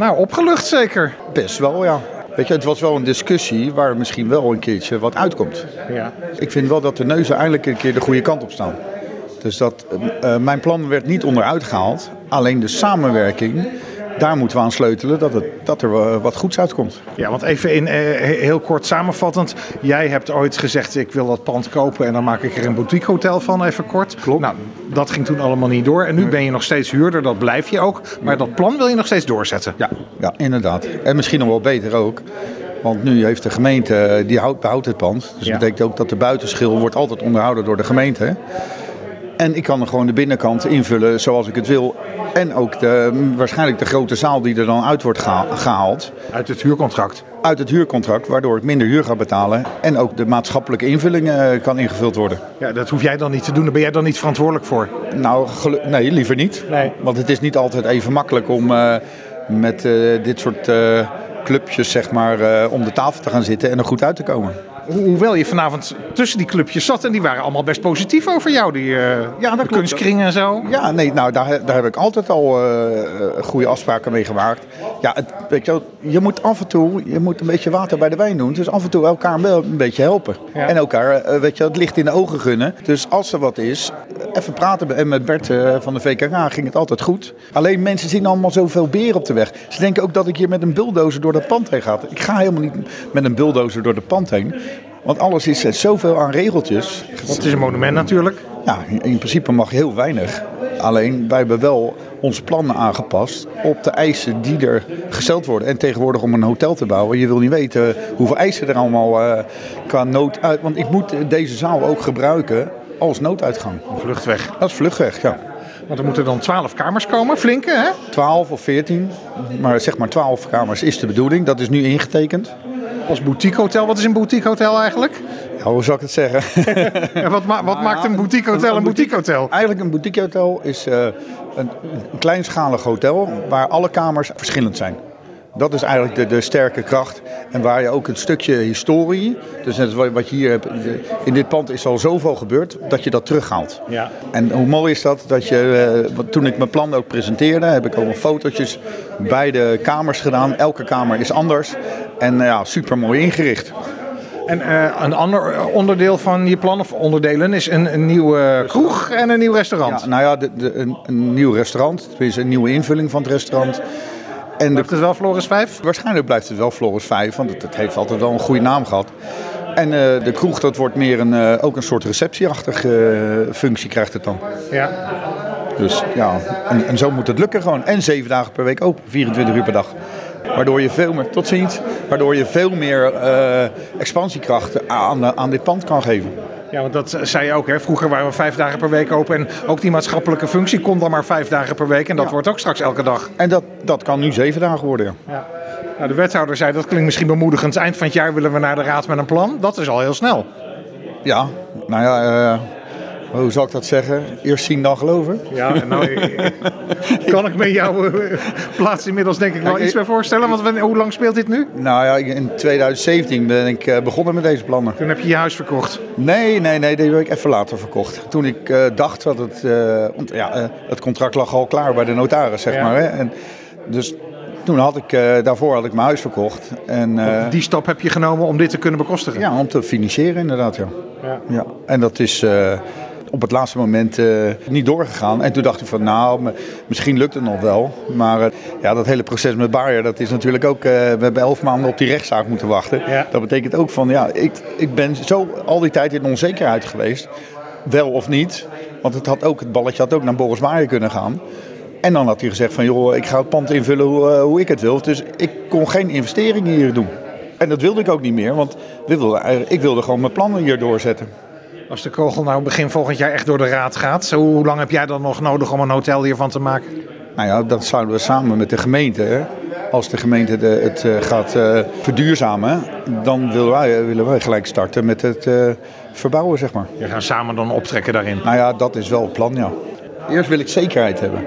Nou, opgelucht zeker. Best wel, ja. Weet je, het was wel een discussie waar misschien wel een keertje wat uitkomt. Ja. Ik vind wel dat de neuzen eindelijk een keer de goede kant op staan. Dus dat, eh, eh, mijn plan werd niet onderuit gehaald. Alleen de samenwerking, daar moeten we aan sleutelen dat, het, dat er eh, wat goeds uitkomt. Ja, want even in, eh, he- heel kort samenvattend. Jij hebt ooit gezegd, ik wil dat pand kopen en dan maak ik er een boutique hotel van, even kort. Klopt. Nou, dat ging toen allemaal niet door. En nu ben je nog steeds huurder, dat blijf je ook. Maar dat plan wil je nog steeds doorzetten. Ja, ja, inderdaad. En misschien nog wel beter ook. Want nu heeft de gemeente, eh, die houdt, behoudt het pand. Dus Ja. dat betekent ook dat de buitenschil wordt altijd onderhouden door de gemeente. En ik kan er gewoon de binnenkant invullen zoals ik het wil. En ook de, waarschijnlijk de grote zaal die er dan uit wordt geha- gehaald. Uit het huurcontract. Uit het huurcontract, waardoor ik minder huur ga betalen. En ook de maatschappelijke invulling eh, kan ingevuld worden. Ja, dat hoef jij dan niet te doen. Daar ben jij dan niet verantwoordelijk voor. Nou, nee, liever niet. Nee. Want het is niet altijd even makkelijk om eh, met eh, dit soort clubjes zeg maar, om de tafel te gaan zitten en er goed uit te komen. Ho- Hoewel je vanavond tussen die clubjes zat en die waren allemaal best positief over jou. Die eh dat de klopt. kunstkring en zo. Ja, nee, nou, daar, daar heb ik altijd al eh, goede afspraken mee gemaakt. Ja, het, weet je, je moet af en toe je moet een beetje water bij de wijn doen. Dus af en toe elkaar wel een beetje helpen. Ja. En elkaar weet je, het licht in de ogen gunnen. Dus als er wat is, even praten. En met Bert van de VKK ging het altijd goed. Alleen mensen zien allemaal zoveel beren op de weg. Ze denken ook dat ik hier met een bulldozer door dat pand heen ga. Ik ga helemaal niet met een bulldozer door het pand heen. Want alles is eh, zoveel aan regeltjes. Want het is een monument natuurlijk. Ja, in principe mag heel weinig. Alleen wij hebben wel onze plannen aangepast op de eisen die er gesteld worden. En tegenwoordig om een hotel te bouwen, je wil niet weten hoeveel eisen er allemaal eh, qua nood uit. Want ik moet deze zaal ook gebruiken als nooduitgang. Vluchtweg. Dat is vluchtweg, ja. Want er moeten dan twaalf kamers komen. Flinke, hè? 12 of 14, maar zeg maar 12 kamers is de bedoeling. Dat is nu ingetekend. Als boutique hotel. Wat is een boutique hotel eigenlijk? Ja, hoe zou ik het zeggen? Ja, wat ma- wat maakt een boutique hotel een boutique hotel? Eigenlijk een boutique hotel is eh, een, een kleinschalig hotel waar alle kamers verschillend zijn. Dat is eigenlijk de, de sterke kracht. En waar je ook een stukje historie, dus net wat wat je hier hebt, in dit pand is al zoveel gebeurd, dat je dat terughaalt. Ja. En hoe mooi is dat, dat je, eh, toen ik mijn plan ook presenteerde, heb ik ook fotootjes bij de kamers gedaan. Elke kamer is anders en eh, ja, super mooi ingericht. En eh, een ander onderdeel van je plan of onderdelen is een, een nieuwe kroeg en een nieuw restaurant. Ja, nou ja, de, de, een, een nieuw restaurant, tenminste een nieuwe invulling van het restaurant. En de Blijft het wel Floris 5? Waarschijnlijk blijft het wel Floris 5, want het, het heeft altijd wel een goede naam gehad. En eh, de kroeg, dat wordt meer een, eh, ook een soort receptieachtige eh, functie krijgt het dan. Ja. Dus ja, en, en zo moet het lukken gewoon. En zeven dagen per week open, 24 uur per dag. Waardoor je veel meer, tot ziens, waardoor je veel meer expansiekrachten aan, aan dit pand kan geven. Ja, want dat zei je ook. Hè? Vroeger waren we vijf dagen per week open. En ook die maatschappelijke functie kon dan maar vijf dagen per week. En dat Ja. wordt ook straks elke dag. En dat, dat kan nu zeven dagen worden. ja. Nou, de wethouder zei, dat klinkt misschien bemoedigend. Eind van het jaar willen we naar de raad met een plan. Dat is al heel snel. Ja, nou ja, hoe zal ik dat zeggen? Eerst zien dan geloven. Ja, nou, kan ik me jouw eh, plaats inmiddels denk ik wel Kijk, iets bij voorstellen. Want hoe lang speelt dit nu? Nou ja, in 2017 ben ik eh, begonnen met deze plannen. Toen heb je je huis verkocht. Nee, nee, nee, die heb ik even later verkocht. Toen ik eh, dacht dat het, want ja, het contract lag al klaar bij de notaris, zeg Ja. maar. Hè? En dus toen had ik, daarvoor had ik mijn huis verkocht. En Die stap heb je genomen om dit te kunnen bekostigen. ja, om te financieren inderdaad, ja. Ja. ja. En dat is op het laatste moment eh, niet doorgegaan. En toen dacht ik van, nou, misschien lukt het nog wel. Maar eh, ja, dat hele proces met Bayer, dat is natuurlijk ook... eh, we hebben elf maanden op die rechtszaak moeten wachten. Ja. Dat betekent ook van, ja, ik, ik ben zo al die tijd in onzekerheid geweest. Wel of niet. Want het, had ook, het balletje had ook naar Boris Bayer kunnen gaan. En dan had hij gezegd van, joh, ik ga het pand invullen hoe, hoe ik het wil. Dus ik kon geen investeringen hier doen. En dat wilde ik ook niet meer, want ik wilde gewoon mijn plannen hier doorzetten. Als de kogel nou begin volgend jaar echt door de raad gaat, zo, hoe lang heb jij dan nog nodig om een hotel hiervan te maken? Nou ja, dat zouden we samen met de gemeente. Hè. Als de gemeente de, het eh, gaat eh, verduurzamen, dan willen wij, willen wij gelijk starten met het eh, verbouwen, zeg maar. We gaan samen dan optrekken daarin. Nou ja, dat is wel het plan, ja. Eerst wil ik zekerheid hebben.